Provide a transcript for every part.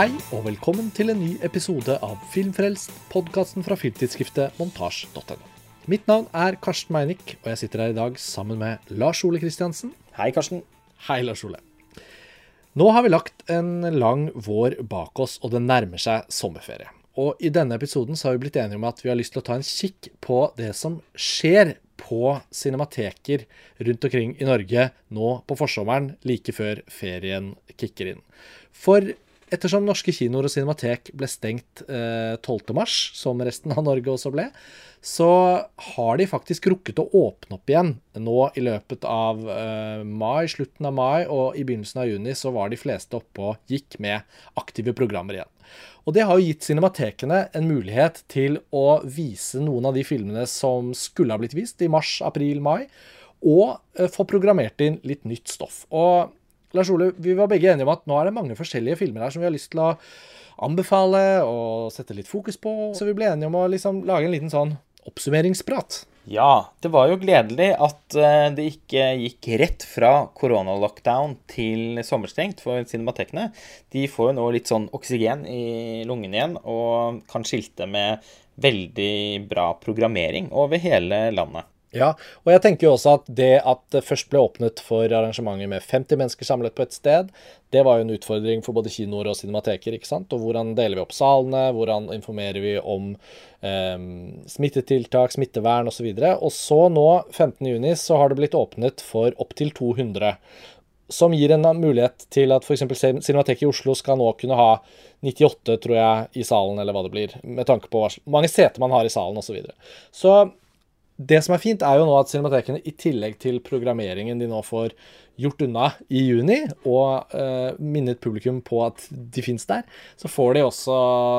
Hei og velkommen til en ny episode av Filmfrelst, podkasten fra filmtidsskriftet montasj.no. Mitt navn er Karsten Meinick, og jeg sitter her i dag sammen med Lars Ole Kristiansen. Hei, Karsten. Hei, Lars Ole. Nå har vi lagt en lang vår bak oss, og det nærmer seg sommerferie. Og i denne episoden så har vi blitt enige om at vi har lyst til å ta en kikk på det som skjer på cinemateker rundt omkring i Norge nå på forsommeren, like før ferien kicker inn. For ettersom norske kinoer og cinematek ble stengt eh, 12.3, som resten av Norge også ble, så har de faktisk rukket å åpne opp igjen nå i løpet av eh, mai, slutten av mai og i begynnelsen av juni, så var de fleste oppe og gikk med aktive programmer igjen. Og det har jo gitt cinematekene en mulighet til å vise noen av de filmene som skulle ha blitt vist i mars, april, mai, og eh, få programmert inn litt nytt stoff. Og Lars Ole, vi var begge enige om at nå er det mange forskjellige filmer her som vi har lyst til å anbefale og sette litt fokus på. Så vi ble enige om å liksom lage en liten sånn oppsummeringsprat. Ja, det var jo gledelig at eh, det ikke gikk rett fra koronalockdown til sommerstengt for cinematekene. De får jo nå litt sånn oksygen i lungene igjen og kan skilte med veldig bra programmering over hele landet. Ja, og jeg tenker jo også at det at det først ble åpnet for arrangementer med 50 mennesker samlet på et sted, det var jo en utfordring for både kinoer og cinemateker. ikke sant? Og hvordan deler vi opp salene, hvordan informerer vi om eh, smittetiltak, smittevern osv. Og, så og så nå, 15.6, så har det blitt åpnet for opptil 200. Som gir en mulighet til at f.eks. Cinemateket i Oslo skal nå kunne ha 98, tror jeg, i salen, eller hva det blir, med tanke på hvor mange seter man har i salen osv. Så, videre. så det som er fint, er jo nå at cinematekene i tillegg til programmeringen de nå får gjort unna i juni, og uh, minnet publikum på at de fins der, så får de også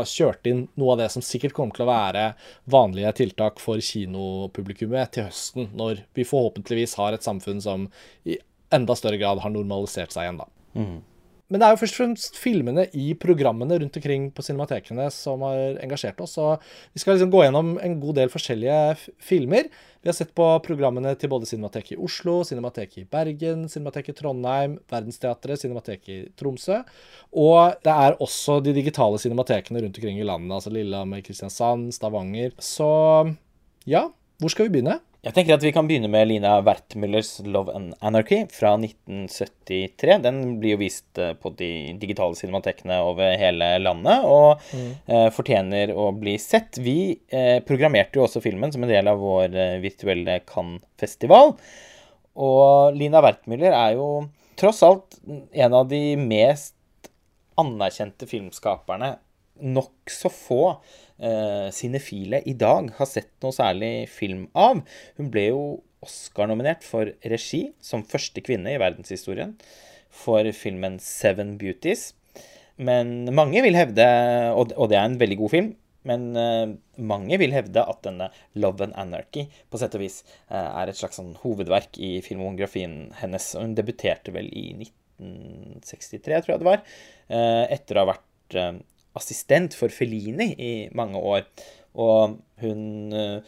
kjørt inn noe av det som sikkert kommer til å være vanlige tiltak for kinopublikummet til høsten, når vi forhåpentligvis har et samfunn som i enda større grad har normalisert seg igjen, da. Mm. Men det er jo først og fremst filmene i programmene rundt omkring på cinematekene som har engasjert oss. Og vi skal liksom gå gjennom en god del forskjellige filmer. Vi har sett på programmene til både Cinemateket i Oslo, Cinemateket i Bergen, Cinemateket i Trondheim, Verdensteatret, Cinemateket i Tromsø. Og det er også de digitale cinematekene rundt omkring i landet, altså Lillehammer, Kristiansand, Stavanger. Så ja, hvor skal vi begynne? Jeg tenker at vi kan begynne med Lina Wertmüllers 'Love and Anarchy' fra 1973. Den blir jo vist eh, på de digitale cinematekene over hele landet og mm. eh, fortjener å bli sett. Vi eh, programmerte jo også filmen som en del av vår eh, virtuelle Cannes-festival. Og Lina Wertmüller er jo tross alt en av de mest anerkjente filmskaperne. Nokså få uh, sinefile i dag har sett noe særlig film av. Hun ble jo Oscar-nominert for regi som første kvinne i verdenshistorien for filmen Seven Beauties. Men mange vil hevde, og det er en veldig god film, men uh, mange vil hevde at denne Love and Anarchy på sett og vis uh, er et slags sånn hovedverk i filmografien hennes. Og Hun debuterte vel i 1963, tror jeg det var, uh, etter å ha vært assistent for Felini i mange år. Og hun uh,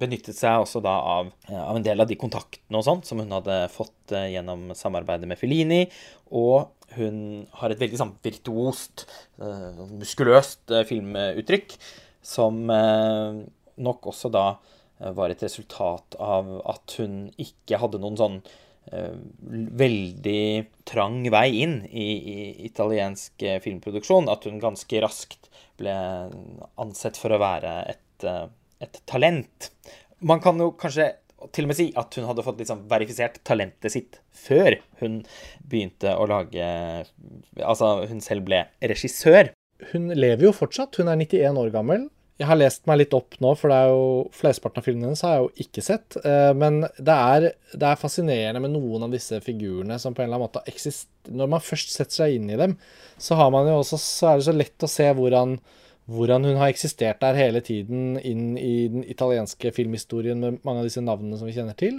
benyttet seg også da av, av, en del av de kontaktene og sånt som hun hadde fått gjennom samarbeidet med Felini. Og hun har et veldig sånn virtuost, muskuløst filmuttrykk som nok også da var et resultat av at hun ikke hadde noen sånn Eh, veldig trang vei inn i, i, italiensk eh, filmproduksjon. At hun ganske raskt ble ansett for å være et, eh, et, talent. Man kan jo kanskje til og med si at hun hadde fått liksom verifisert talentet sitt før hun begynte å lage Altså, hun selv ble regissør. Hun lever jo fortsatt. Hun er 91 år gammel. Jeg har lest meg litt opp nå, for det er jo flesteparten av filmene hennes har jeg jo ikke sett. Eh, men det er, det er, fascinerende med noen av disse figurene som på en eller annen måte eksisterer Når man først setter seg inn i dem, så, også, så er det så lett å se hvordan, hvordan hun har eksistert der hele tiden inn i den italienske filmhistorien med mange av disse navnene som vi kjenner til,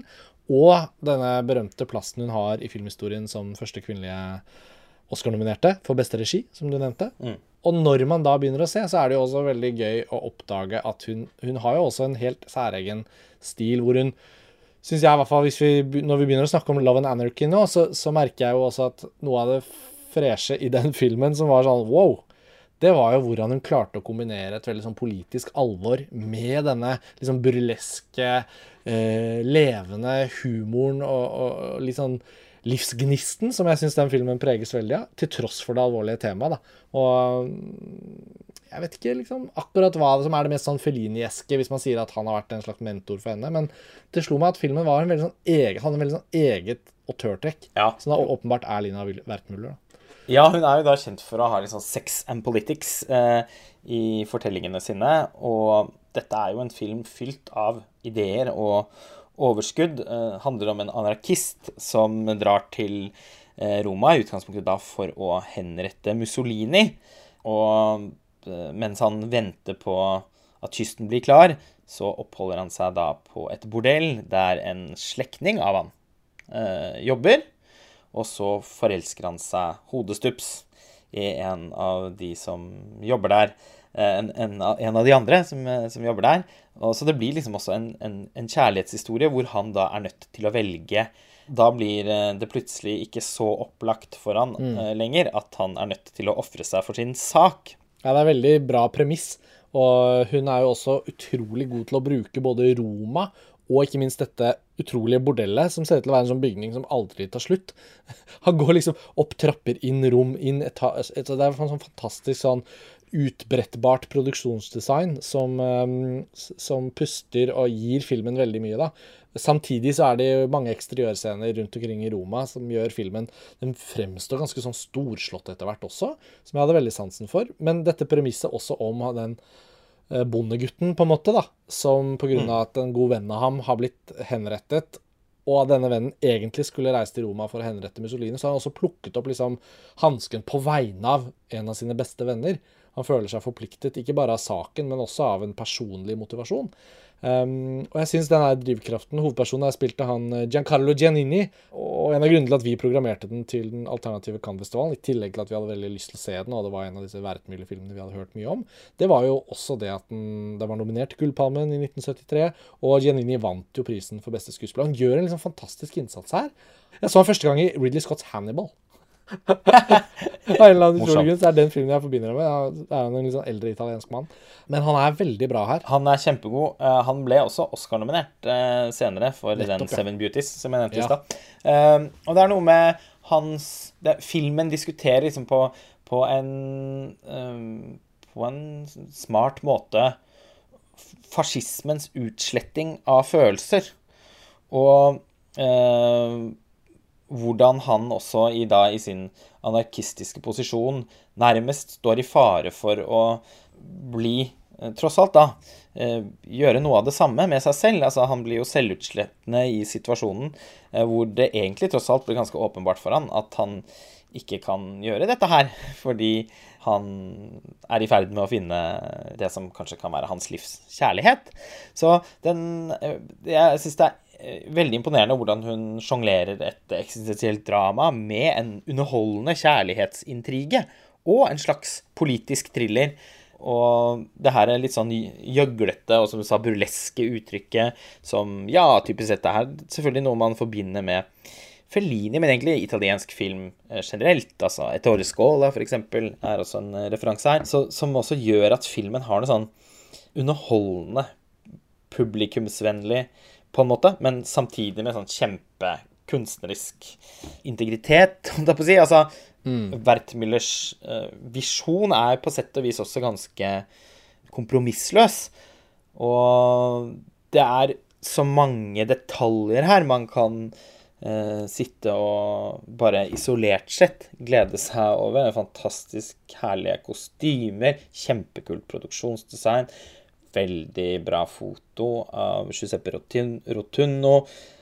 og denne berømte plassen hun har i filmhistorien som første kvinnelige Oscar-nominerte for beste regi, som du nevnte. Mm. Og når man da begynner å se, så er det jo også veldig gøy å oppdage at hun, hun har jo også en helt særegen stil hvor hun Syns jeg i hvert fall, vi, Når vi begynner å snakke om Love and Anarchy nå, så, så, merker jeg jo også at noe av det freshe i den filmen som var sånn wow, det var jo hvordan hun klarte å kombinere et veldig sånn politisk alvor med denne liksom burleske, eh, levende humoren og, og, og litt sånn livsgnisten som jeg syns den filmen preges veldig av, til tross for det alvorlige temaet. da. Og jeg vet ikke liksom akkurat hva som er det mest sånn Felini-eske, hvis man sier at han har vært en slags mentor for henne, men det slo meg at filmen var en veldig sånn eget, hadde en veldig sånn eget autørtrekk, Ja. som da åpenbart er Lina Wertmuller. Ja, hun er jo da kjent for å ha sånn sex and politics eh, i fortellingene sine. Og dette er jo en film fylt av ideer og overskudd. Eh, handler om en anarkist som drar til eh, Roma, i utgangspunktet da for å henrette Mussolini. Og eh, mens han venter på at kysten blir klar, så oppholder han seg da på et bordell der en slektning av han eh, jobber. Og så forelsker han seg hodestups i en av de som jobber der. Eh, En, en, av- en av de andre som, eh, som jobber der. Og så det blir liksom også en, en, en kjærlighetshistorie hvor han da er nødt til å velge. Da blir eh, det plutselig ikke så opplagt for han eh, lenger at han er nødt til å ofre seg for sin sak. Ja, det er veldig bra premiss. Og hun er jo også utrolig god til å bruke både Roma og ikke minst dette utrolige bordellet, som ser ut til å være en sånn bygning som aldri tar slutt. Han går liksom opp trapper, inn rom, inn etasje Det er en sånn fantastisk sånn utbrettbart produksjonsdesign som, eh, som puster og gir filmen veldig mye, da. Samtidig så er det mange eksteriørscener rundt omkring i Roma som gjør filmen Den fremstår ganske sånn storslått etter hvert også, som jeg hadde veldig sansen for. Men dette premisset også om den eh, bondegutten, på en måte, da, som pga. av at en god venn av ham har blitt henrettet, og at denne vennen egentlig skulle reise til Roma for å henrette Mussolini, så har han også plukket opp liksom hansken på vegne av en av sine beste venner. Han føler seg forpliktet, ikke bare av saken, men også av en personlig motivasjon. Um, og jeg syns denne drivkraften Hovedpersonen er spilt av han eh, Giancarlo Giannini. Og en av grunnene til at vi programmerte den til den alternative Cannes-festivalen, i tillegg til at vi hadde veldig lyst til å se den, og det var en av disse Wertmüller-filmene vi hadde hørt mye om, det var jo også det at den, den var nominert til Gullpalmen i 1973, og Giannini vant jo prisen for beste skuespiller. Han gjør en liksom fantastisk innsats her. Jeg så han første gang i Ridley Scotts Hannibal. Av en eller annen utrolig grunn så er den filmen jeg forbinder ham med. Det er jo en litt sånn eldre italiensk mann. Men han er veldig bra her. Han er kjempegod. Uh, Han ble også Oscar-nominert uh, senere for Nettopp, den. Seven Beauties, som jeg nevnte i Ja. stad. Uh, Og det er noe med hans det, Filmen diskuterer liksom på, på en På en smart måte fascismens utsletting av følelser. Og hvordan han også i, da, i sin anarkistiske posisjon nærmest står i fare for å bli, eh, tross alt da, eh, gjøre noe av det samme med seg selv. Altså, han blir jo selvutslettende i situasjonen eh, hvor det egentlig tross alt blir ganske åpenbart for han at han ikke kan gjøre dette her, fordi han er i ferd med å finne det som kanskje kan være hans livs kjærlighet. Så den Jeg syns det er veldig imponerende hvordan hun sjonglerer et eksistensielt drama med en underholdende kjærlighetsintrige og en slags politisk thriller. Og det her er litt sånn gjøglete og som du sa, burleske uttrykket som Ja, typisk sett her selvfølgelig noe man forbinder med Fellini, men egentlig italiensk film eh, generelt. altså Ettore for eksempel, er også en eh, referanse her. Så, som også gjør at filmen har noe sånn underholdende, publikumsvennlig på en måte, men samtidig med sånn kjempekunstnerisk integritet, holdt jeg på å si. Altså, Wertmüllers eh, visjon er på sett og vis også ganske kompromissløs. Og det er så mange detaljer her man kan eh, sitte og bare isolert sett glede seg over. Fantastisk herlige kostymer, kjempekult produksjonsdesign, veldig bra foto av Giuseppe Rotunno.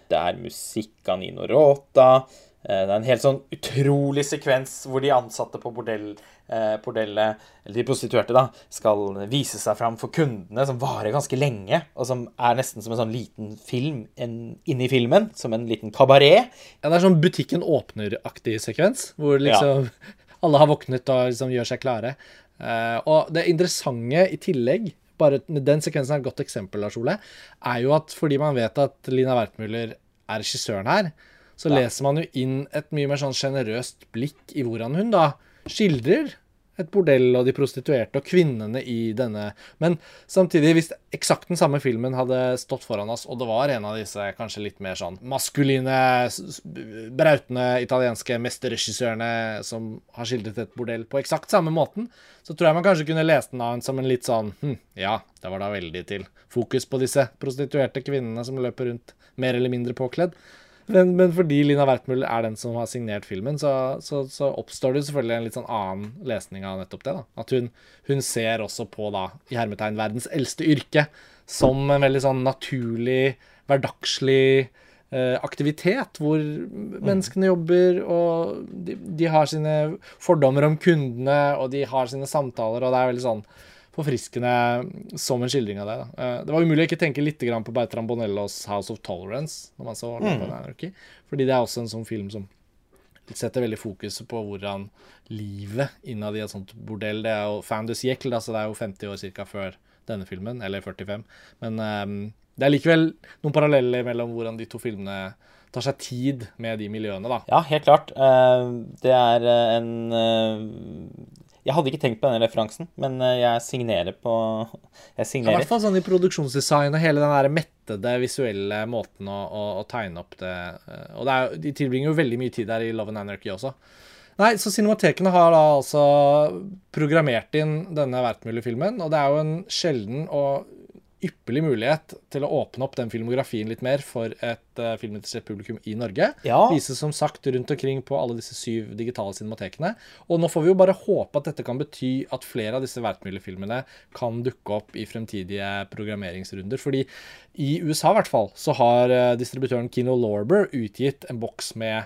Det er musikk av Nino Rota. Eh, Det er en helt sånn utrolig sekvens hvor de ansatte på bordell, eh, bordellet, eller de prostituerte, da, skal vise seg fram for kundene, som varer ganske lenge, og som er nesten som en sånn liten film en, inni filmen, som en liten kabaret. Ja, det er sånn butikken åpner-aktig sekvens, hvor liksom alle har våknet og liksom gjør seg klare. Eh, og det interessante i tillegg, bare den sekvensen er et godt eksempel, Lars Ole, er jo at fordi man vet at Lina Wertmüller er regissøren her, så leser man jo inn et mye mer sånn sjenerøst blikk i hvordan hun da skildrer et bordell og de prostituerte og kvinnene i denne. Men samtidig, hvis eksakt den samme filmen hadde stått foran oss, og det var en av disse kanskje litt mer sånn maskuline, brautende italienske mesterregissørene som har skildret et bordell på eksakt samme måten, så tror jeg man kanskje kunne lest den av som en litt sånn hm, ja, det var da veldig til fokus på disse prostituerte kvinnene som løper rundt mer eller mindre påkledd. Men, men, fordi Lina Wertmull er den som har signert filmen, så, så, så, oppstår det selvfølgelig en litt sånn annen lesning av nettopp det. da. At hun, hun ser også på da, i hermetegn verdens eldste yrke som en veldig sånn naturlig, hverdagslig eh, aktivitet, hvor menneskene jobber, og de, de, har sine fordommer om kundene, og de har sine samtaler, og det er veldig sånn forfriskende som en skildring av det. Da. Eh, det var umulig å ikke tenke litt på Bertrand Bonellos 'House of Tolerance', når man så mm. Anarchy, fordi det er også en sånn film som setter veldig fokuset på hvordan livet innad i et sånt bordell Det er jo Fandus Jekl, så det er jo 50 år ca. før denne filmen, eller 45. Men um, det er likevel noen paralleller mellom hvordan de to filmene tar seg tid med de miljøene, da. Ja, helt klart. Uh, det er en uh, jeg hadde ikke tenkt på den referansen, men eh, jeg signerer på Jeg signerer. I hvert fall sånn i produksjonsdesign og hele den der mettede visuelle måten å, å, å tegne opp det eh, Og det er, de tilbringer jo veldig mye tid der i Love and Anarchy også. Nei, så Cinematekene har da altså programmert inn denne Wertmüller-filmen, og det er jo en sjelden og ypperlig mulighet til å åpne opp den filmografien litt mer for et uh, filminteressert publikum i Norge. Ja. Vises som sagt rundt omkring på alle disse syv digitale cinematekene. Og nå får vi jo bare håpe at dette kan bety at flere av disse Wertmüller-filmene kan dukke opp i fremtidige programmeringsrunder. Fordi i USA i hvert fall så har uh, distributøren Kino Lorber utgitt en boks med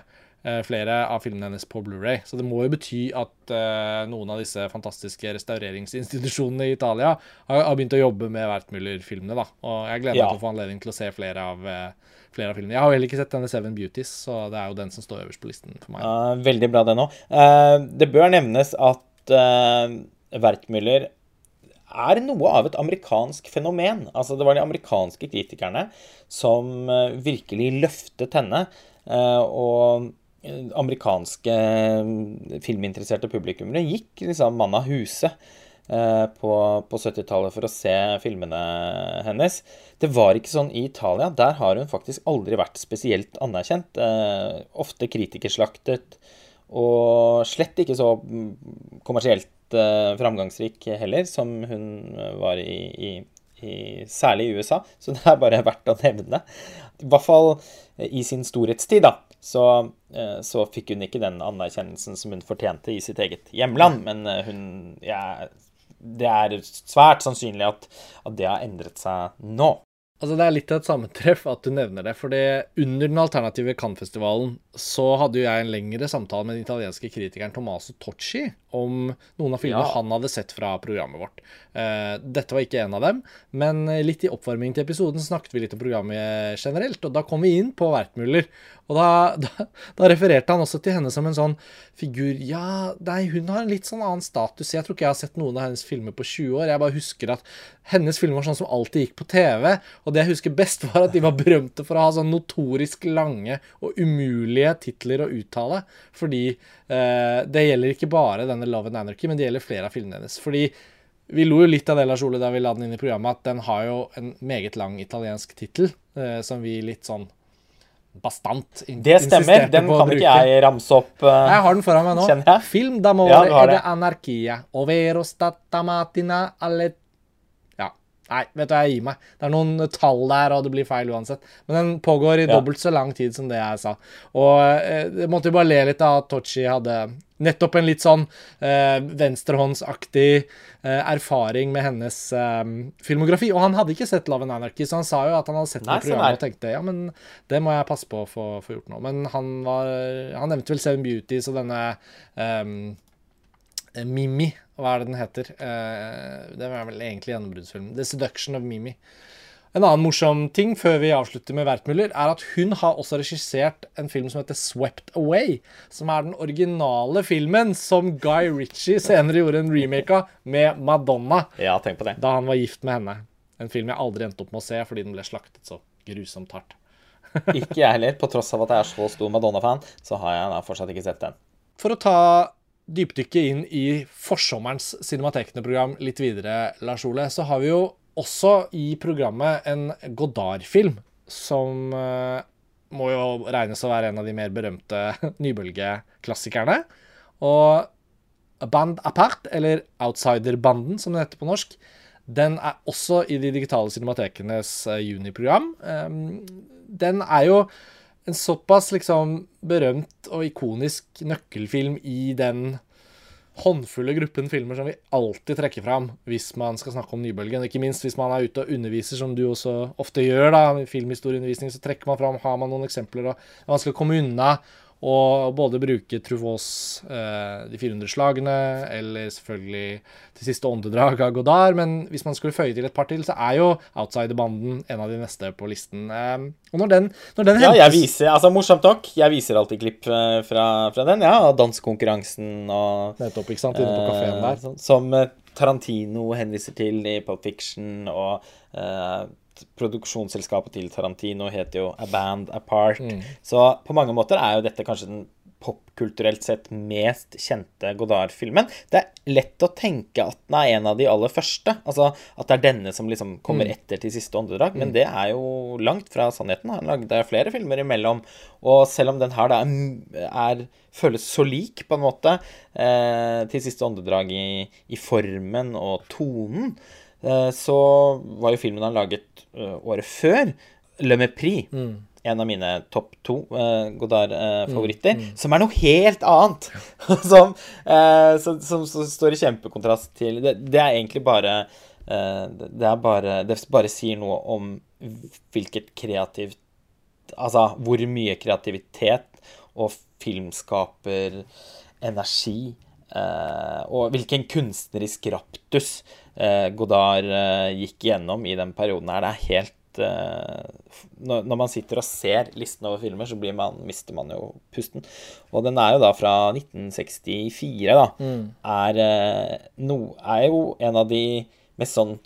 flere av filmene hennes på Blu-ray. Så det må jo bety at uh, noen av disse fantastiske restaureringsinstitusjonene i Italia har, har begynt å jobbe med Wertmüller-filmene. da. Og jeg gleder ja. meg til å få anledning til å se flere av, uh, flere av, filmene. Jeg har jo heller ikke sett denne Seven Beauties, så det er jo den som står øverst på listen for meg. Uh, veldig bra, det nå. det bør nevnes at Wertmüller er noe av et amerikansk fenomen. Altså, det var de amerikanske kritikerne som virkelig løftet henne. og amerikanske mm, filminteresserte publikummere gikk liksom mann av huse eh, på, på 70-tallet for å se filmene hennes. Det var ikke sånn i Italia. Der har hun faktisk aldri vært spesielt anerkjent. Eh, ofte kritikerslaktet, og slett ikke så mm, kommersielt eh, framgangsrik heller, som hun var i, i, i, særlig i USA. Så det er bare verdt å nevne. I hvert fall i sin storhetstid, da så, eh, så, fikk hun ikke den anerkjennelsen som hun fortjente i sitt eget hjemland. Men eh, hun ja, Det er svært sannsynlig at, at det har endret seg nå. Altså Det er litt av et sammentreff at du nevner det. for Under den alternative Cannes-festivalen så hadde jo jeg en lengre samtale med den italienske kritikeren Tommaso Tocci om noen av filmene ja. han hadde sett fra programmet vårt. Uh, dette var ikke en av dem, men litt i oppvarmingen til episoden snakket vi litt om programmet generelt. Og da kom vi inn på Wertmüller. Og da, da, da, refererte han også til henne som en sånn figur Ja, nei, hun har en litt sånn annen status. Jeg tror ikke jeg har sett noen av hennes filmer på 20 år. Jeg bare husker at hennes filmer var sånn som alltid gikk på TV. Og det jeg husker best, var at de var berømte for å ha sånn notorisk lange og umulige titler å uttale. Fordi eh, det gjelder ikke bare denne Love and Anarchy, men det gjelder flere av filmene hennes. Fordi vi lo jo litt av det Lars da vi la den inn i programmet, at den har jo en meget lang italiensk tittel, eh, som vi litt sånn bastant Det stemmer. Den kan ikke jeg ramse opp. Uh, jeg har den foran meg nå. Film d'amore ja, er det anarchia. Overo stata alle Ja. Nei, vet du, jeg gir meg. Det er noen tall der, og det blir feil uansett. Men den pågår i ja. dobbelt så lang tid som det jeg sa. Og eh, jeg måtte jo bare le litt av at Tochi hadde nettopp en litt sånn eh, venstrehåndsaktig eh, erfaring med hennes eh, filmografi. Og han hadde ikke sett Love and Anarchy, så han sa jo at han hadde sett Nei, det programmet og tenkte ja, men det må jeg passe på å få, få gjort nå. Men han var Han nevnte vel Seven Beauties og denne um, Mimi, hva er det den heter? Uh, det var vel egentlig gjennombruddsfilmen. The Seduction of Mimi. En annen morsom ting før vi avslutter med Wertmüller, er at hun har også regissert en film som heter Swept Away. Som er den originale filmen som Guy Ritchie senere gjorde en remake av med Madonna. Ja, tenk på det. Da han var gift med henne. En film jeg aldri endte opp med å se fordi den ble slaktet så grusomt hardt. ikke jeg heller. På tross av at jeg er så stor Madonna-fan, så har jeg da fortsatt ikke sett den. For å ta dypdykket inn i forsommerens Cinematekene-program litt videre, Lars Ole, så har vi jo også i programmet en Godard-film som uh, må jo regnes å være en av de mer berømte nybølgeklassikerne. Og Band Apart, eller Outsider-banden, som det heter på norsk, den er også i de digitale cinematekenes uh, juniprogram. Um, den er jo en såpass liksom berømt og ikonisk nøkkelfilm i den håndfulle gruppen filmer som vi alltid trekker fram hvis man skal snakke om nybølgen. Ikke minst hvis man er ute og underviser, som du også ofte gjør. da, Filmhistorieundervisning så trekker man fram, har man noen eksempler. og Det er vanskelig å komme unna og både bruke Truvaas eh, De 400 slagene, eller selvfølgelig Til siste åndedrag av Godard. Men hvis man skulle føye til et par til, så er jo Outsider-banden en av de neste på listen. Eh, og når den, når den hentes Ja, jeg viser altså morsomt nok, jeg viser alltid klipp eh, fra, fra den. Ja, dansekonkurransen og Nettopp, ikke sant, inne på kafeen der. Eh, som eh, Tarantino henviser til i Pop Fiction, og produksjonsselskapet til Tarantino heter jo A Band Apart. Mm. Så på mange måter er jo dette kanskje den popkulturelt sett mest kjente Godard-filmen. Det er lett å tenke at den er en av de aller første. Altså at det er denne som liksom kommer mm. etter til siste åndedrag. Men mm. det er jo langt fra sannheten. Han lagde flere filmer imellom. Og selv om den her da er, føles så lik, på en måte, eh, til siste åndedrag i, i formen og tonen, så var jo filmen han laget eh, året før, Le Mépris. Mm. En av mine topp to uh, Godard-favoritter. Uh, mm. mm. Som er noe helt annet! som, uh, som, som, som, står i kjempekontrast til Det, det er egentlig bare det er bare Det bare sier noe om hvilket kreativt Altså hvor mye kreativitet og filmskaper energi og hvilken kunstnerisk raptus Eh, Godard eh, gikk gjennom i den perioden her. Det er helt eh, når, man sitter og ser listen over filmer, så man, mister man jo pusten. Og den er jo da fra 1964, da. Mm. Er, no, er jo en av de mest sånn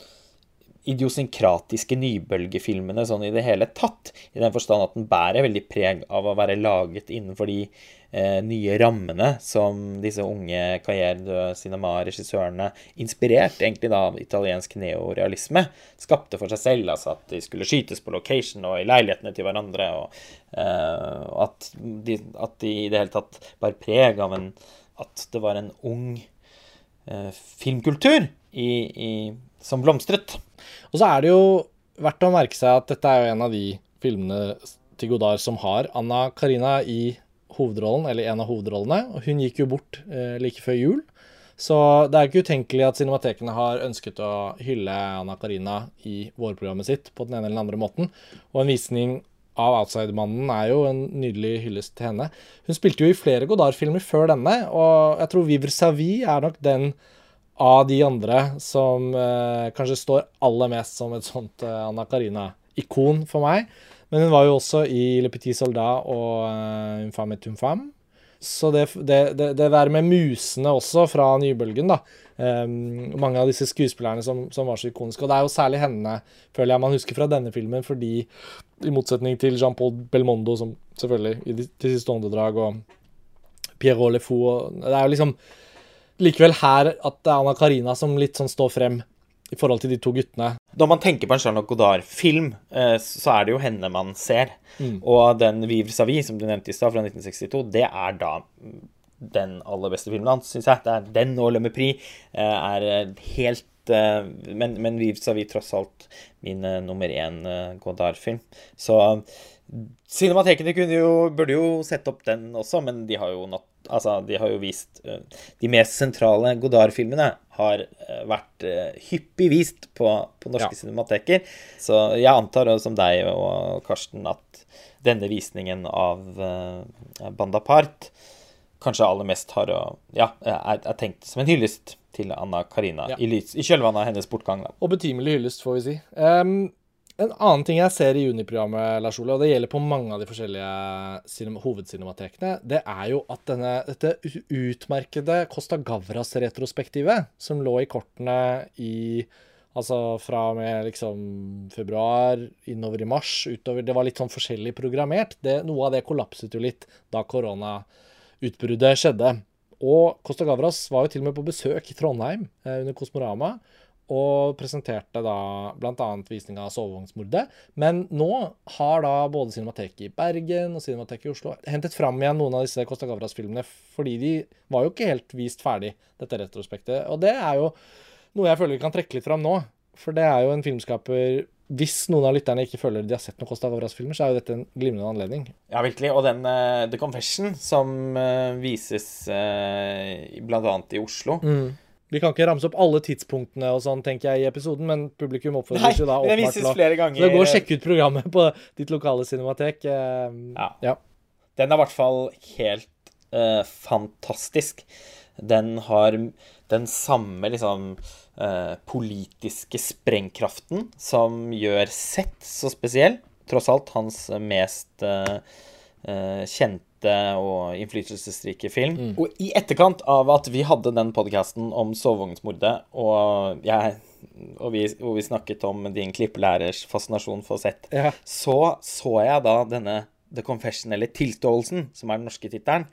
idiosynkratiske nybølgefilmene sånn i det hele tatt. I den forstand at den bærer veldig preg av å være laget innenfor de eh, nye rammene som disse unge Cahiers de Cinema-regissørene, inspirert egentlig da av italiensk neorealisme, skapte for seg selv. Altså at de skulle skytes på location og i leilighetene til hverandre, og eh, at, de, at, de, i det hele tatt bar preg av en At det var en ung eh, filmkultur i, i, som blomstret. Og så er det jo verdt å merke seg at dette er jo en av de filmene til Godard som har Anna Karina i hovedrollen, eller en av hovedrollene. Og hun gikk jo bort eh, like før jul. Så det er ikke utenkelig at cinematekene har ønsket å hylle Anna Karina i vårprogrammet sitt på den ene eller den andre måten. Og en visning av Outsidermannen er jo en nydelig hyllest til henne. Hun spilte jo i flere Godard-filmer før denne, og jeg tror Vivre Savi er nok den av de andre som eh, kanskje står aller mest som et sånt eh, Anna Karina-ikon for meg. Men hun var jo også i Le Petit Soldat og uh, et Infame femme. Så det, det, det, det, der med musene også fra nybølgen, da. Um, mange av disse skuespillerne som, som, var så ikoniske. Og det er jo særlig henne, føler jeg man husker fra denne filmen, fordi i motsetning til Jean-Paul Belmondo, som selvfølgelig i de, siste åndedrag, og Pierrot Le Fou Det er jo liksom likevel her at det er Anna Karina som litt sånn står frem i forhold til de to guttene. Når man tenker på en Jean-Luc Godard-film, eh, så er det jo henne man ser. Mm. Og den Vivre Savi, som du nevnte i stad, fra 1962, det er da den aller beste filmen hans, syns jeg. Det er den og Le Mépris eh, er helt men, men Vivre Savi tross alt min nummer én Godard-film. Så Cinematekene jo, burde jo sette opp den også, men de har jo, not, altså, de har jo vist uh, De mest sentrale Godard-filmene har uh, vært uh, hyppig vist på, på norske ja. cinemateker. Så jeg antar, som deg og Karsten, at denne visningen av uh, Banda Part kanskje aller mest har å, ja, er, er, tenkt som en hyllest til Anna Karina ja. i, i kjølvannet av hennes bortgang. Og betimelig hyllest, får vi si. Um, en annen ting jeg ser i juniprogrammet, Lars Ole, og det gjelder på mange av de forskjellige hovedcinematekene, det er jo at denne, dette utmerkede Costa Gavras-retrospektivet, som lå i kortene i Altså fra og med liksom februar innover i mars utover Det var litt sånn forskjellig programmert. Det, noe av det kollapset jo litt da koronautbruddet skjedde. Og Costa Gavras var jo til og med på besøk i Trondheim eh, under Kosmorama. Og presenterte da bl.a. visning av 'Sovevognsmordet'. Men nå har da både Cinemateket i Bergen og Cinemateket i Oslo hentet fram igjen noen av disse Costa Gavras-filmene, fordi de var jo ikke helt vist ferdig, dette retrospektet. Og det er jo noe jeg føler vi kan trekke litt fram nå. For det er jo en filmskaper Hvis noen av lytterne ikke føler de har sett noen Costa Gavras-filmer, så er jo dette en glimrende anledning. Ja, virkelig. Og den uh, The Confession, som uh, vises uh, bl.a. i Oslo mm. Vi kan ikke ramse opp alle tidspunktene og sånn, tenker jeg, i episoden, men publikum oppfordres jo da åpenbart det vises flere ganger. Så gå og sjekke ut programmet på ditt lokale cinematek. ja. ja. Den er i hvert fall helt fantastisk. Den har den samme liksom uh, politiske sprengkraften som gjør Sett så spesiell. Tross alt hans mest uh, eh kjente og innflytelsesrike film. Mm. Og i etterkant av at vi hadde den podkasten om sovevognsmordet, og, og vi, og vi snakket om din klippelærers fascinasjon for Sett, ja. så så jeg da denne The Confession, eller Tilståelsen, som er den norske tittelen.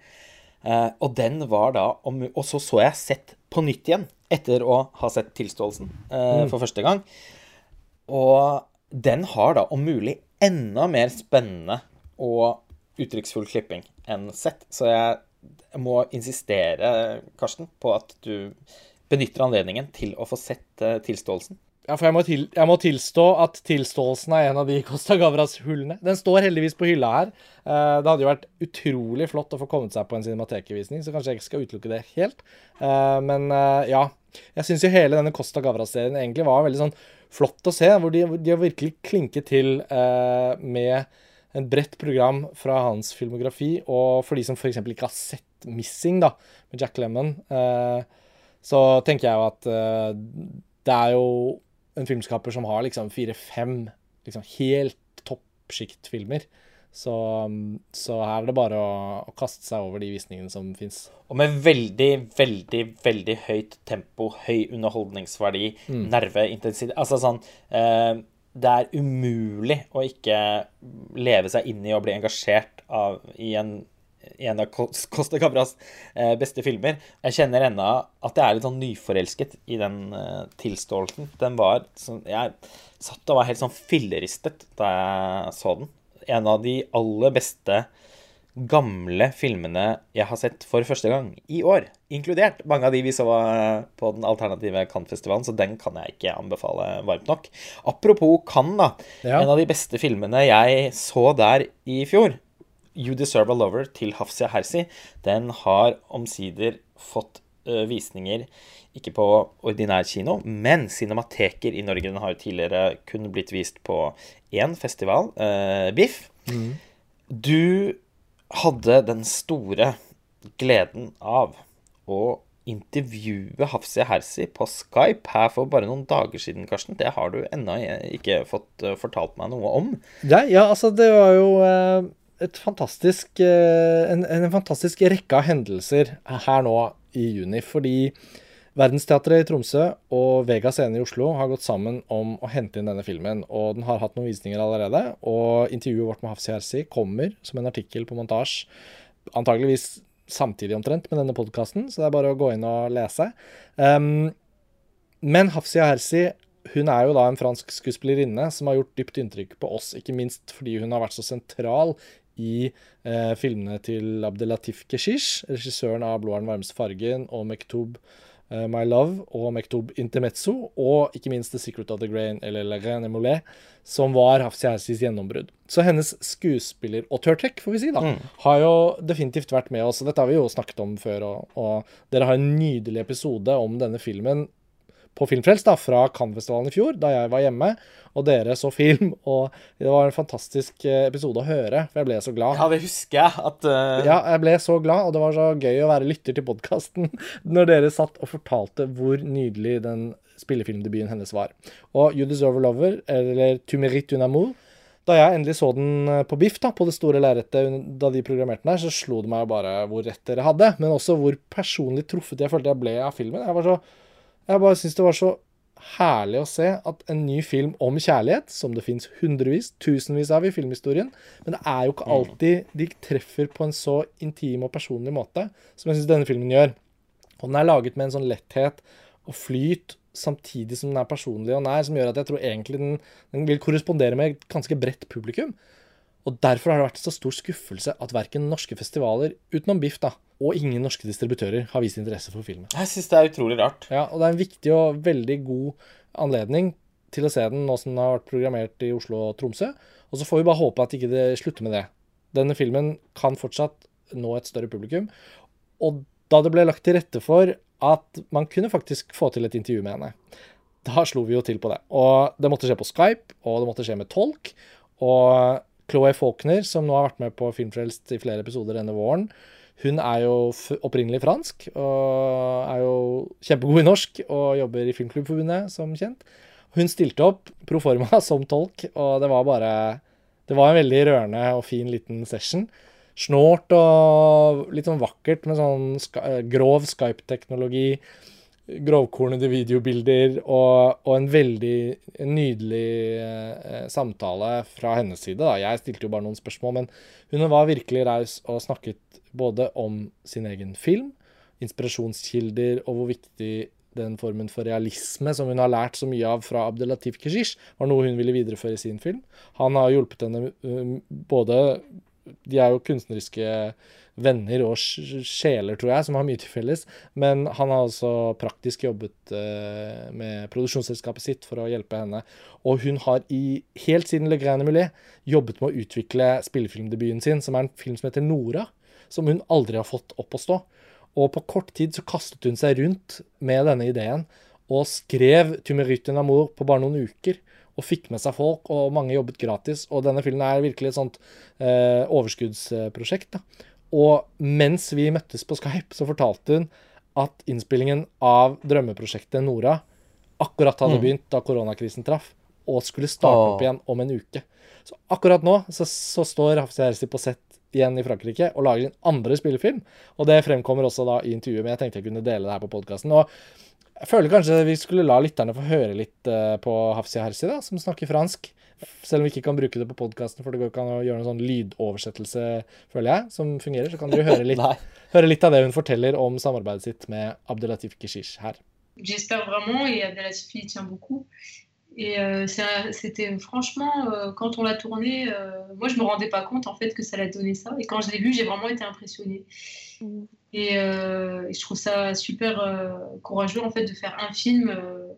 Eh, og den var da Og så så jeg Sett på nytt igjen etter å ha sett Tilståelsen eh, mm. for første gang. Og den har da om mulig enda mer spennende og uttrykksfull klipping enn Sett. Så jeg, må insistere, Karsten, på at du benytter anledningen til å få sett uh, Tilståelsen. Ja, for jeg må, til, jeg må, tilstå at tilståelsen er en av de Costa Gavras-hullene. Den står heldigvis på hylla her. Uh, det hadde jo vært utrolig flott å få kommet seg på en cinematekevisning, så kanskje jeg ikke skal utelukke det helt. Uh, men ja. Jeg syns jo hele denne Costa Gavras-serien egentlig var veldig sånn flott å se. Hvor de, de har virkelig klinket til med et bredt program fra hans filmografi. Og for de som f.eks. ikke har sett 'Missing' da, med Jack Lemmon, så tenker jeg jo at det er jo en filmskaper som har liksom fire-fem liksom helt toppsjiktfilmer. Så, så, her er det bare å, å, kaste seg over de visningene som fins. Og med veldig, veldig, veldig høyt tempo, høy underholdningsverdi, mm. nerveintensitet Altså sånn eh, Det er umulig å ikke leve seg inn i og bli engasjert av, i en en av Costa Cabras eh, beste filmer. Jeg kjenner ennå at jeg er litt sånn nyforelsket i den uh, tilståelsen. Den var sånn Jeg satt og var helt sånn filleristet da jeg så den. En av de aller beste gamle filmene jeg har sett for første gang i år. Inkludert mange av de vi så eh, på den alternative Cannes-festivalen, så den kan jeg ikke anbefale varmt nok. Apropos Cannes, da. Ja. En av de beste filmene jeg så der i fjor, You Deserve a Lover til Hafsia Hersi, den har omsider fått uh, visninger ikke på ordinær kino, men cinemateker i Norge. Den har jo tidligere kun blitt vist på én festival, uh, BIFF. Mm. Du hadde den store gleden av å intervjue Hafsia Hersi på Skype her for bare noen dager siden, Karsten. Det har du ennå ikke fått uh, fortalt meg noe om. Ja, ja altså det var jo et fantastisk, eh, en, en, fantastisk rekke av hendelser her nå i juni. Fordi Verdensteatret i Tromsø og Vega Scene i Oslo har gått sammen om å hente inn denne filmen. Og den har hatt noen visninger allerede. Og intervjuet vårt med Hafsi Hersi kommer som en artikkel på montasje. Antageligvis samtidig omtrent med denne podkasten, så det er bare å gå inn og lese. Um, men Hafsia Hersi hun er jo da en fransk skuespillerinne som har gjort dypt inntrykk på oss, ikke minst fordi hun har vært så sentral i eh, filmene til Abdelatif Keshish, regissøren av 'Blå er den varmeste fargen' og 'Mektub My Love' og Mektob Intermezzo', og ikke minst 'The Secret of the Grain' eller 'La Graine Mollet', som var Hafsi Hersis gjennombrudd. Så hennes skuespiller og tørrtrekk, får vi si, da, mm. har jo definitivt vært med oss. Dette har vi jo snakket om før, og, og dere har en nydelig episode om denne filmen på Filmfrelst da, fra Cannes-festivalen i fjor, da jeg var hjemme. Og dere så film, og det var en fantastisk eh, episode å høre, for jeg ble så glad. Ja, det husker jeg. At, uh... Ja, jeg ble så glad, og det var så gøy å være lytter til podkasten når dere satt og fortalte hvor nydelig den spillefilmdebuten hennes var. Og You Deserve a Lover, eller Tu mérite un amour, da jeg endelig så den eh, på Biff, da, på det store lerretet da de programmerte den her, så slo det meg bare hvor rett dere hadde, men også hvor personlig truffet jeg følte jeg ble av filmen. Jeg var så jeg bare syns det var så herlig å se at en ny film om kjærlighet, som det fins hundrevis, tusenvis av i filmhistorien, men det er jo ikke alltid de treffer på en så intim og personlig måte som jeg syns denne filmen gjør. Og den er laget med en sånn letthet og flyt samtidig som den er personlig og nær, som gjør at jeg tror egentlig den, den vil korrespondere med et ganske bredt publikum. Og Derfor har det vært så stor skuffelse at verken norske festivaler, utenom BIFF, da, og ingen norske distributører har vist interesse for filmen. Jeg syns det er utrolig rart. Ja, og det er en viktig og veldig god anledning til å se den nå som den har vært programmert i Oslo og Tromsø. Og så får vi bare håpe at ikke det slutter med det. Denne filmen kan fortsatt nå et større publikum. Og da det ble lagt til rette for at man kunne faktisk få til et intervju med henne, da slo vi jo til på det. Og det måtte skje på Skype, og det måtte skje med tolk. Og Chloé Faulkner, som nå har vært med på Filmfrelst i flere episoder denne våren, hun er jo opprinnelig fransk og er jo kjempegod i norsk og jobber i Filmklubbforbundet, som kjent. Hun stilte opp pro forma som tolk, og det var bare Det var en veldig rørende og fin liten session. Snålt og litt sånn vakkert med sånn grov Skype-teknologi grovkornede videobilder og, og, en veldig nydelig eh, samtale fra hennes side. Da. Jeg stilte jo bare noen spørsmål, men hun var virkelig raus og snakket både om sin egen film, inspirasjonskilder og hvor viktig den formen for realisme som hun har lært så mye av fra Abdelatif Keshish, var noe hun ville videreføre i sin film. Han har hjulpet henne um, både De er jo kunstneriske venner og sjeler, tror jeg, som har mye til felles. Men han har altså praktisk jobbet uh, med produksjonsselskapet sitt for å hjelpe henne. Og hun har i, helt siden Le Grande Mulé jobbet med å utvikle spillefilmdebuten sin, som er en film som heter Nora. Som hun aldri har fått opp å stå. Og på kort tid så kastet hun seg rundt med denne ideen og skrev 'Tu mérites un amour' på bare noen uker. Og fikk med seg folk, og mange jobbet gratis. Og denne filmen er virkelig et sånt eh, overskuddsprosjekt. da. Og mens vi møttes på Skype, så fortalte hun at innspillingen av drømmeprosjektet Nora akkurat hadde mm. begynt da koronakrisen traff, og skulle starte opp igjen om en uke. Så akkurat nå så, så står Hafsi Hersi på sett igjen i Frankrike og lager sin andre spillefilm. Og det fremkommer også da i intervjuet, men jeg tenkte jeg kunne dele det her på podkasten. Og jeg føler kanskje vi skulle la lytterne få høre litt uh, på Hafsi Hersi, da, som snakker fransk. Selv om vi ikke kan bruke det på podkasten, for det går ikke an å gjøre noen sånn lydoversettelse, føler jeg, som fungerer. Så kan dere høre litt, høre litt av det hun forteller om samarbeidet sitt med Abdelatif Kishish her. J'espère vraiment, et Abdelatif y tient beaucoup. Et euh, c'était franchement, euh, quand on l'a tourné, euh, moi je me rendais pas compte en fait que ça allait donner ça. Et quand je l'ai vu, j'ai vraiment été impressionnée. Et, euh, et, je trouve ça super euh, courageux en fait de faire un film. Euh,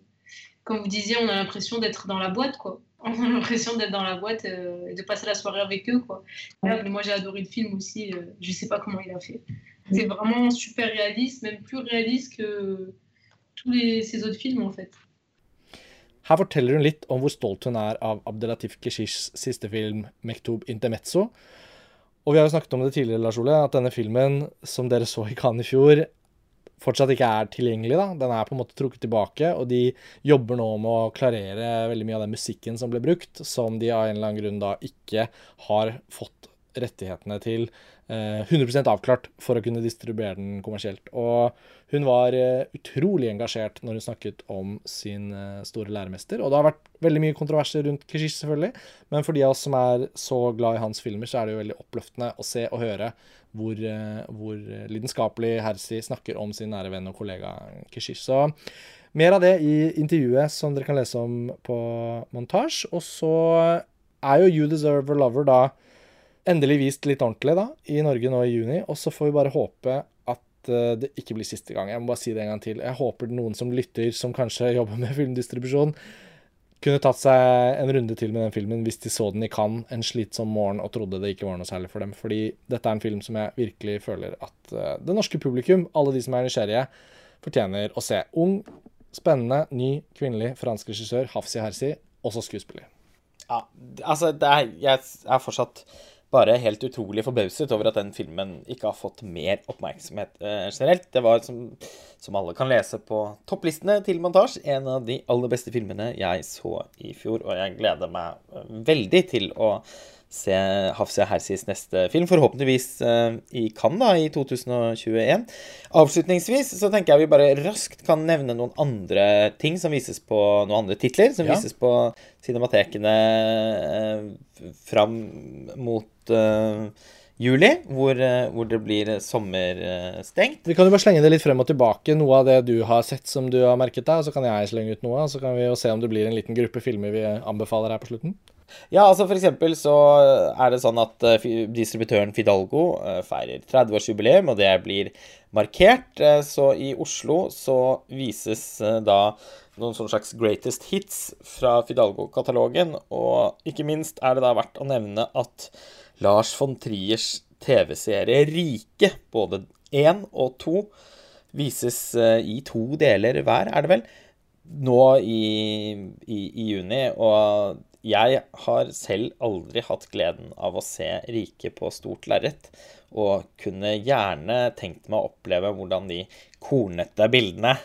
comme vous disiez, on a l'impression d'être dans la boîte quoi. On a l'impression d'être dans la boîte et de passer la soirée avec eux quoi. Voilà, moi j'ai adoré le film aussi. je sais pas comment il a fait. C'est vraiment super réaliste, même plus réaliste que tous les, ces autres films en fait. Her forteller hun litt om hvor stolt hun er av Abdelatif siste film, 'Mektub Intermezzo'. Og vi har jo snakket om det tidligere, Lars Ole, at denne filmen, som dere så i Cannes i fjor, fortsatt ikke er tilgjengelig. da. Den er på en måte trukket tilbake, og de jobber nå med å klarere veldig mye av den musikken som ble brukt, som de av en eller annen grunn da ikke har fått rettighetene til 100 eh, avklart for å kunne distribuere den kommersielt. Og hun var eh, utrolig engasjert når hun snakket om sin eh, store læremester. Og det har vært veldig mye kontroverser rundt Keshish, selvfølgelig. Men for de av oss som er så glad i hans filmer, så er det jo veldig oppløftende å se og høre hvor, hvor lidenskapelig Hersi snakker om sin nære venn og kollega Keshish. Så mer av det i intervjuet som dere kan lese om på montasje. Og så er jo You Deserve a Lover da endelig vist litt ordentlig da, i Norge nå i juni. Og så får vi bare håpe at uh, det ikke blir siste gang. Jeg må bare si det en gang til. Jeg håper noen som lytter, som kanskje jobber med filmdistribusjon, kunne tatt seg en runde til med den filmen hvis de så den i Cannes en slitsom morgen og trodde det ikke var noe særlig for dem. Fordi dette er en film som jeg virkelig føler at uh, det norske publikum, alle de som er nysgjerrige, fortjener å se. Ung, spennende, ny, kvinnelig fransk regissør, Hafsi Hersi, også skuespiller. Ja, altså, er, jeg er fortsatt bare helt utrolig forbauset over at den filmen ikke har fått mer oppmerksomhet eh, generelt. Det var, som, som, alle kan lese på topplistene til montasje, en av de aller beste filmene jeg så i fjor. Og jeg gleder meg veldig til å se Hafsia Hersis neste film, forhåpentligvis uh, i Cannes da, i 2021. Avslutningsvis så tenker jeg vi bare raskt kan nevne noen andre ting som vises på noen andre titler, som ja. vises på cinematekene uh, fram mot uh, juli, hvor, eh, hvor, det blir sommerstengt. Vi kan jo bare slenge det litt frem og tilbake, noe av det du har sett som du har merket deg, og så kan jeg slenge ut noe, og så kan vi jo se om det blir en liten gruppe filmer vi anbefaler her på slutten. Ja, altså for eksempel så er det sånn at uh, distributøren Fidalgo uh, feirer 30-årsjubileum, og det blir markert. Uh, så i Oslo så vises da noen sånn slags greatest hits fra Fidalgo-katalogen, og ikke minst er det da verdt å nevne at Lars von Triers TV-serie Rike, både én og to, vises eh, i to deler hver, er det vel, nå i, i, i juni. Og jeg har selv aldri hatt gleden av å se Rike på stort lerret. Og kunne gjerne tenkt meg å oppleve hvordan de kornete bildene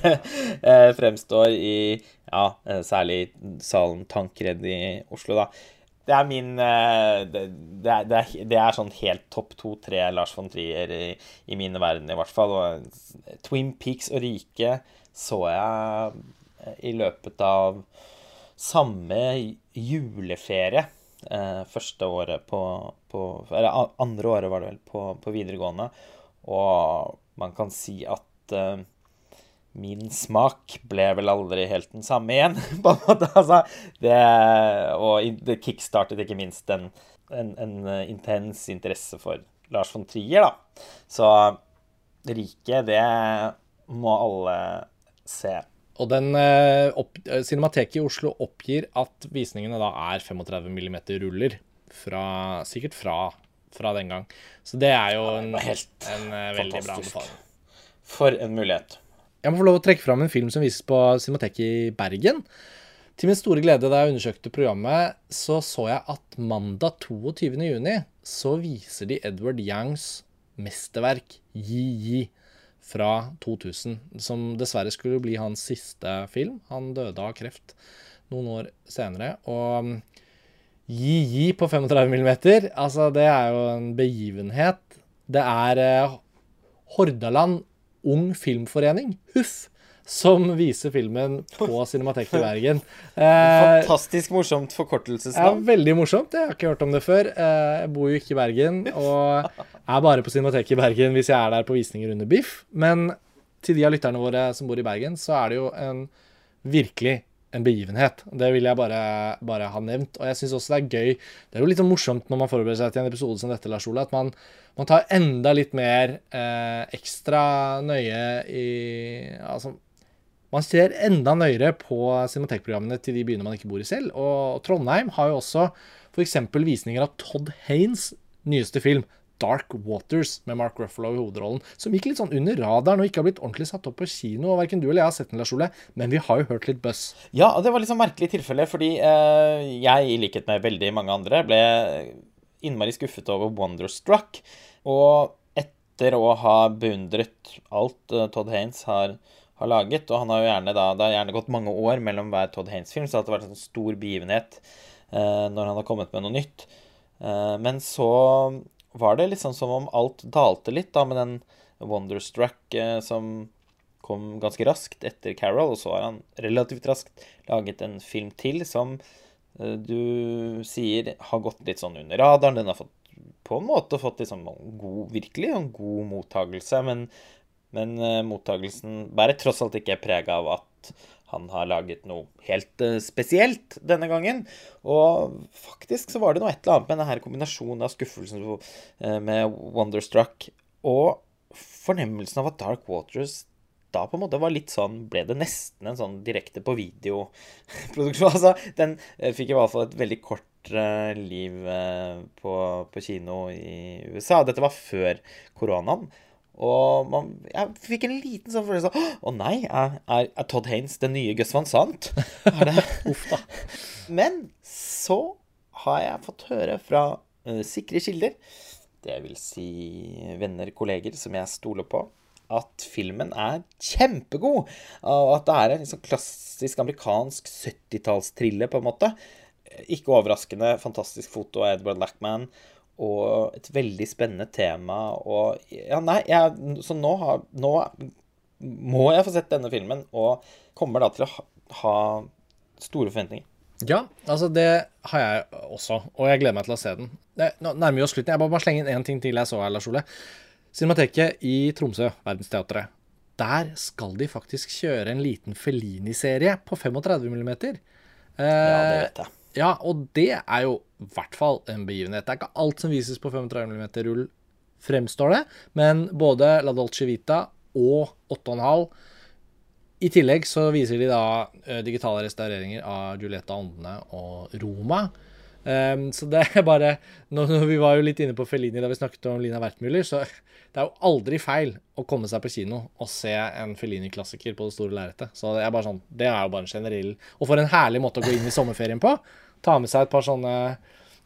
eh, fremstår i ja, eh, særlig salen Tankredd i Oslo, da. Det er min eh, det, det, er, det, er, det, er, sånn helt topp to-tre Lars von Trier i, i, mine verden, i hvert fall. Og Twin Peaks og Rike så jeg i løpet av samme juleferie. Eh, første året på, på, Eller andre året, var det vel, på, på videregående. Og man kan si at eh, min smak ble vel aldri helt den samme igjen, på en måte. Altså, det, og det kickstartet ikke minst en, en, en, eh, intens interesse for Lars von Trier, da. Så Riket, det må alle se. Og den eh, opp, eh, Cinemateket i Oslo oppgir at visningene da er 35 mm ruller. Fra, sikkert fra, fra den gang. Så det er jo en, en veldig bra anbefaling. For en mulighet. Jeg må få lov å trekke fram en film som vises på Cinemateket i Bergen. Til min store glede da jeg undersøkte programmet, så så jeg at mandag 22.6 så viser de Edward Youngs mesterverk Yi Yi fra 2000, som dessverre skulle bli hans siste film. Han døde av kreft noen år senere. Og gi Yi Yi på 35 mm, altså det er jo en begivenhet. Det er eh, Hordaland Ung Filmforening, Huff, som viser filmen på Cinemateket i Bergen. Eh, Fantastisk morsomt forkortelsesnavn. Ja, veldig morsomt. Jeg har ikke hørt om det før. Eh, jeg bor jo ikke i Bergen, og er bare på Cinemateket i Bergen hvis jeg er der på visninger under Biff. Men til de av lytterne våre som bor i Bergen, så er det jo en virkelig en begivenhet. Det vil jeg bare, bare ha nevnt. Og jeg syns også det er gøy Det er jo litt sånn morsomt når man forbereder seg til en episode som dette, Lars Ole, at man, man tar enda litt mer eh, ekstra nøye i Altså man ser enda nøyere på cinematekprogrammene til de byene man ikke bor i selv. Og Trondheim har jo også f.eks. visninger av Todd Haines nyeste film, Dark Waters med Mark Ruffalo i hovedrollen, som gikk litt sånn under radaren og ikke har blitt ordentlig satt opp på kino. og Verken du eller jeg har sett den, Lars Ole, men vi har jo hørt litt buzz. Ja, og det var sånn merkelig tilfelle, fordi eh, jeg, i likhet med veldig mange andre, ble innmari skuffet over Wonderstruck. Og etter å ha beundret alt uh, Todd Haines har, har, laget, og han har jo gjerne da, det har gjerne gått mange år mellom hver Todd Haines-film, så det har vært en stor begivenhet eh, når han har kommet med noe nytt. Eh, men så var det liksom som om alt dalte litt da med den Wonderstruck eh, som kom ganske raskt etter Carol, og så har han relativt raskt laget en film til som eh, du sier har gått litt sånn under radaren. Den har fått, på en måte fått liksom god, virkelig en god mottagelse, men, men eh, mottagelsen bærer tross alt ikke preg av at han har laget noe helt uh, spesielt denne gangen. Og faktisk så var det noe et eller annet med denne kombinasjonen av skuffelsen uh, med Wonderstruck og fornemmelsen av at Dark Waters da på en måte var litt sånn Ble det nesten en sånn direkte på video-produksjon. Altså, den uh, fikk i hvert fall et veldig kort liv på, på kino i USA. Dette var før koronaen. Og man, jeg fikk en liten sånn følelse av Å nei, er, er, er, Todd Haines den nye Gus Van Sant? Det Uff da. Men så har jeg fått høre fra uh, sikre kilder, det vil si venner, kolleger som jeg stoler på, at filmen er kjempegod. Og at det er en liksom klassisk amerikansk 70-tallstrille, på en måte. ikke overraskende fantastisk foto av Edward Lackman. Og et veldig spennende tema. Og ja, nei, jeg, så nå, har, nå må jeg få sett denne filmen, og kommer da til å ha, ha store forventninger. Ja, altså det har jeg også, og jeg gleder meg til å se den. Det, nå nærmer vi oss slutten. Jeg må bare slenge inn én ting til jeg så her, Lars Ole. Cinemateket i Tromsø, Verdensteatret. Der skal de faktisk kjøre en liten Felini-serie på 35 mm. Eh, ja, det vet jeg. Ja, og det er jo i hvert fall en begivenhet. Det er ikke alt som vises på 35 mm rull, fremstår det, men både La Dolce Vita og 8,5 i tillegg så viser de da uh, digitale restaureringer av Giulietta Åndene og Roma. Um, så det er bare nå, Vi var jo litt inne på Fellini da vi snakket om Lina Wertmüller, så det er jo aldri feil å komme seg på kino og se en Fellini-klassiker på det store lerretet. Så det er bare sånn, det er jo bare en generell Og for en herlig måte å gå inn i sommerferien på. Ta med seg et par sånne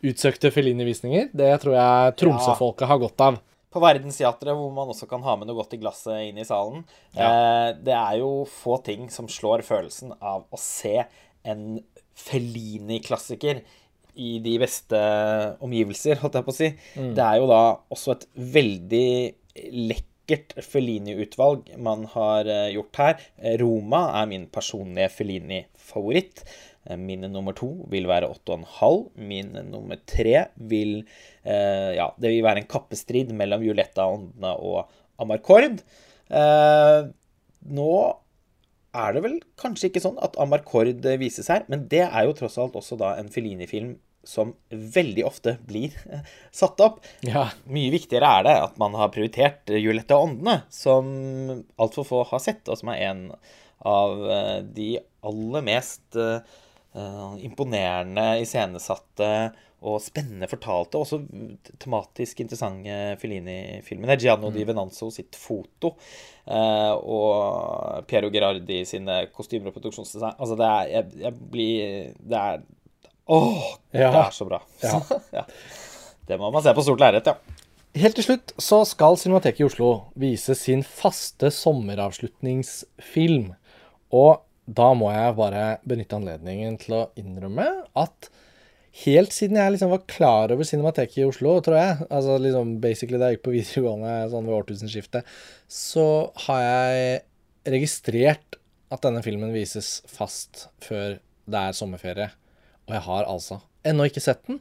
utsøkte Fellini-visninger. Det tror jeg Tromsø-folket har godt av på Verdensteatret, hvor man også kan ha med noe godt i glasset inn i salen. Ja. Eh, det er jo få ting som slår følelsen av å se en Fellini-klassiker i de beste omgivelser, holdt jeg på å si. Mm. Det er jo da også et veldig lekkert Fellini-utvalg man har eh, gjort her. Roma er min personlige Fellini-favoritt. Eh, min nummer to vil være 8,5. Min nummer tre vil eh, Ja, det vil være en kappestrid mellom Violetta Åndene og Amarcord. Eh, nå er det vel kanskje ikke sånn at Amarcord vises her, men det er jo tross alt også da en Felini-film som veldig ofte blir satt opp. Ja. Mye viktigere er det at man har prioritert Juliette Åndene, som altfor få har sett, og som er en av de aller mest Uh, imponerende iscenesatte og spennende fortalte, også tematisk interessante Fellini-filmene. Gianno mm. di Venanzo sitt foto uh, og Piero Gerardi sine kostymer og produksjonsdesign. Altså, det er Jeg, jeg blir Det er Åh, ja. det er så bra. Ja. ja. Det må man se på stort lerret, ja. Helt til slutt så skal Cinemateket i Oslo vise sin faste sommeravslutningsfilm. Og da må jeg bare benytte anledningen til å innrømme at helt siden jeg liksom var klar over Cinemateket i Oslo, tror jeg, altså liksom basically da jeg gikk på videregående sånn ved årtusenskiftet, så har jeg registrert at denne filmen vises fast før det er sommerferie. Og jeg har altså ennå ikke sett den.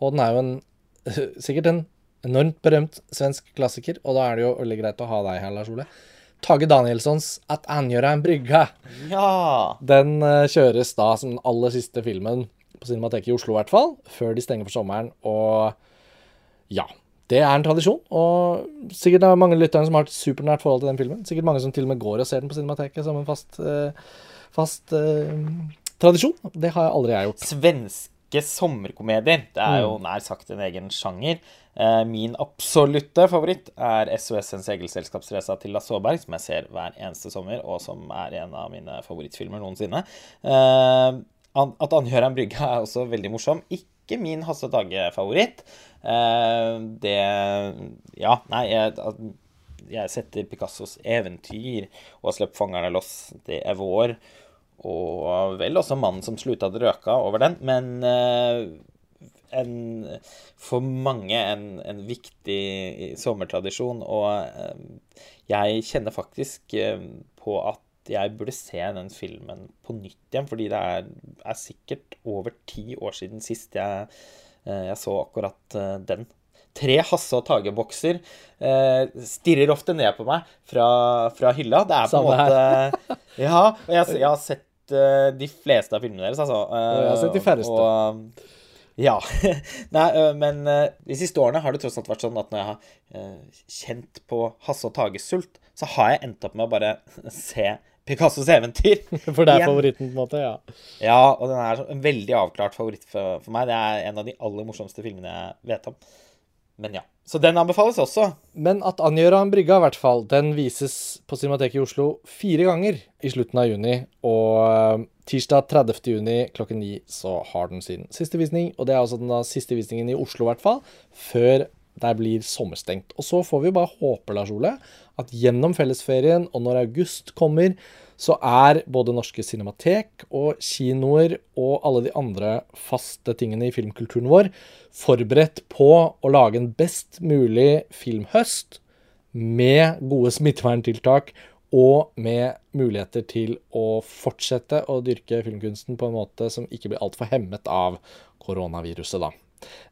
Og den er jo en, sikkert en enormt berømt svensk klassiker, og da er det jo veldig greit å ha deg her, Lars Ole. Tage Danielssons 'At Angjøra en brygge'. Ja. Den uh, kjøres da som den aller siste filmen på Cinemateket i Oslo, i hvert fall. Før de stenger for sommeren. Og ja. Det er en tradisjon, og sikkert det er mange lyttere som har et supernært forhold til den filmen. Sikkert mange som til og med går og ser den på Cinemateket som en fast, uh, fast uh, tradisjon. Det har jeg aldri jeg gjort. Svenske sommerkomedier. Det er jo mm. nær sagt en egen sjanger. Eh, min absolutte favoritt er SOS En segelselskapsreise til Lasse Aaberg, som jeg ser hver eneste sommer, og som er en av mine favorittfilmer noensinne. Eh, at Anhør en brygge er også veldig morsom. Ikke min Hasse Tage-favoritt. Eh, det Ja, nei, jeg, jeg setter Picassos eventyr og 'Slipp fangerne loss'. Det er vår. Og vel også 'Mannen som slutta å røke over den. Men en, for mange en, en, viktig sommertradisjon. Og eh, jeg kjenner faktisk eh, på at jeg burde se den filmen på nytt igjen, fordi det er, er sikkert over ti år siden sist jeg, eh, jeg så akkurat den. Tre Hasse og Tage-bokser eh, stirrer ofte ned på meg fra, fra hylla. Det er på en måte Ja, og jeg, jeg har sett de fleste av filmene deres, altså. Jeg har sett de færreste. Og, ja. Nei, men de siste årene har det tross alt vært sånn at når jeg har kjent på Hasse og Tages sult, så har jeg endt opp med å bare se Picassos eventyr. For det er igjen. favoritten, på en måte? Ja. Ja, og den er en veldig avklart favoritt for, for meg. Det er en av de aller morsomste filmene jeg vet om. Men ja. Så den anbefales også. Men at Angjøra en brygga, i hvert fall, den vises på Cinemateket i Oslo fire ganger i slutten av juni. Og eh, tirsdag 30. juni klokken ni så har den sin siste visning. Og det er altså den da siste visningen i Oslo, i hvert fall, før det blir sommerstengt. Og så får vi bare håpe, Lars Ole, at gjennom fellesferien og når august kommer, så er både norske cinematek og kinoer og alle de andre faste tingene i filmkulturen vår forberedt på å lage en best mulig filmhøst med gode smitteverntiltak og med muligheter til å fortsette å dyrke filmkunsten på en måte som ikke blir altfor hemmet av koronaviruset, da.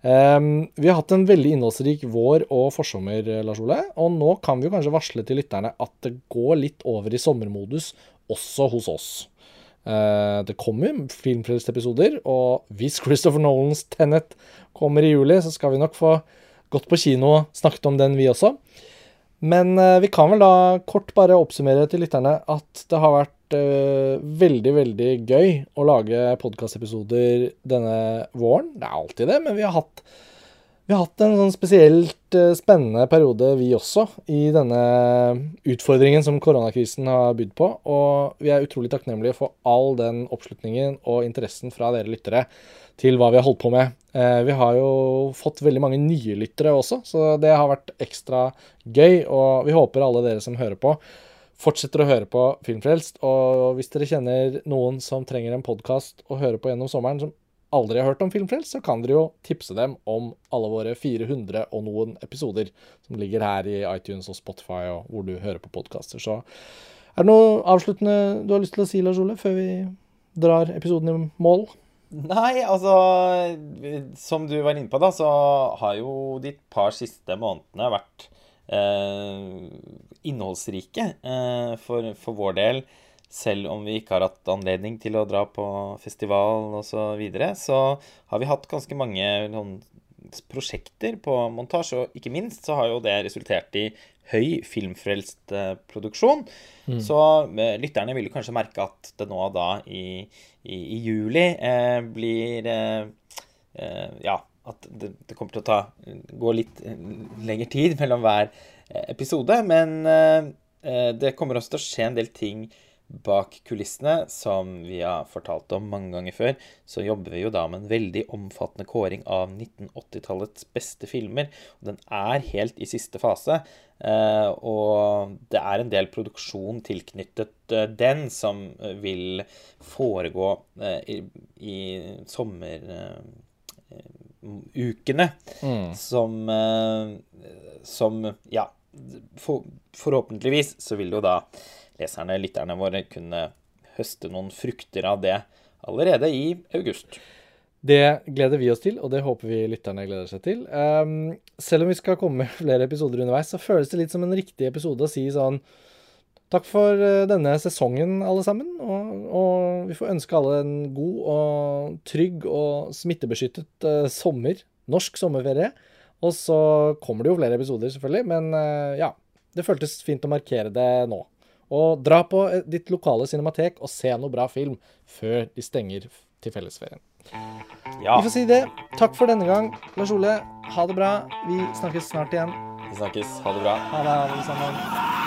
Um, vi har hatt en veldig innholdsrik vår og forsommer, Lars Ole. Og nå kan vi jo kanskje varsle til lytterne at det går litt over i sommermodus også hos oss. Uh, det kommer filmfrelst-episoder, og hvis Christopher Nolans Tenet kommer i juli, så skal vi nok få gått på kino og snakket om den, vi også. Men uh, vi kan vel da kort bare oppsummere til lytterne at det har vært uh, veldig, veldig gøy å lage podkastepisoder denne våren. Det er alltid det, men vi har hatt vi har hatt en sånn spesielt uh, spennende periode, vi også, i denne utfordringen som koronakrisen har bydd på. Og vi er utrolig takknemlige for all den oppslutningen og interessen fra dere lyttere til hva vi har holdt på med. Uh, vi har jo fått veldig mange nye lyttere også, så det har vært ekstra gøy. Og vi håper alle dere som hører på, fortsetter å høre på Filmfrelst. Og hvis dere kjenner noen som trenger en podkast å høre på gjennom sommeren, som aldri har hørt om Filmfrelst, så kan dere jo tipse dem om alle våre 400 og noen episoder som ligger her i iTunes og Spotify og hvor du hører på podkaster. Så er det noe avsluttende du har lyst til å si, Lars Ole, før vi drar episoden i mål? Nei, altså Som du var inne på, da, så har jo de par siste månedene vært eh, innholdsrike eh, for, for vår del selv om vi ikke har hatt anledning til å dra på festival osv., så, videre, så har vi hatt ganske mange noen, prosjekter på montasje, og ikke minst så har jo det resultert i høy filmfrelst eh, produksjon. Mm. Så eh, lytterne vil kanskje merke at det nå da i, i, i juli eh, blir eh, eh Ja, at det, det, kommer til å ta, gå litt lengre tid mellom hver episode. Men det kommer også til å skje en del ting bak kulissene, som vi har fortalt om mange ganger før, så jobber vi jo da med en veldig omfattende kåring av 1980-tallets beste filmer. Og den er helt i siste fase. Eh, og det er en del produksjon tilknyttet eh, den som vil foregå eh, i, i sommerukene. Mm. Som, som Ja, for, forhåpentligvis så vil det jo da leserne, lytterne våre, kunne høste noen frukter av det allerede i august. Det gleder vi oss til, og det håper vi lytterne gleder seg til. Um, selv om vi skal komme med flere episoder underveis, så føles det litt som en riktig episode å si sånn Takk for uh, denne sesongen, alle sammen. Og, og, vi får ønske alle en god og trygg og smittebeskyttet uh, sommer. Norsk sommerferie. Og så kommer det jo flere episoder, selvfølgelig. Men uh, ja, det føltes fint å markere det nå. Og dra på ditt lokale cinematek og se noe bra film før de stenger til fellesferien. Ja. Vi får si det. Takk for denne gang. Lars Ole, ha det bra. Vi snakkes snart igjen. Vi snakkes. Ha det bra. Ha det, alle sammen.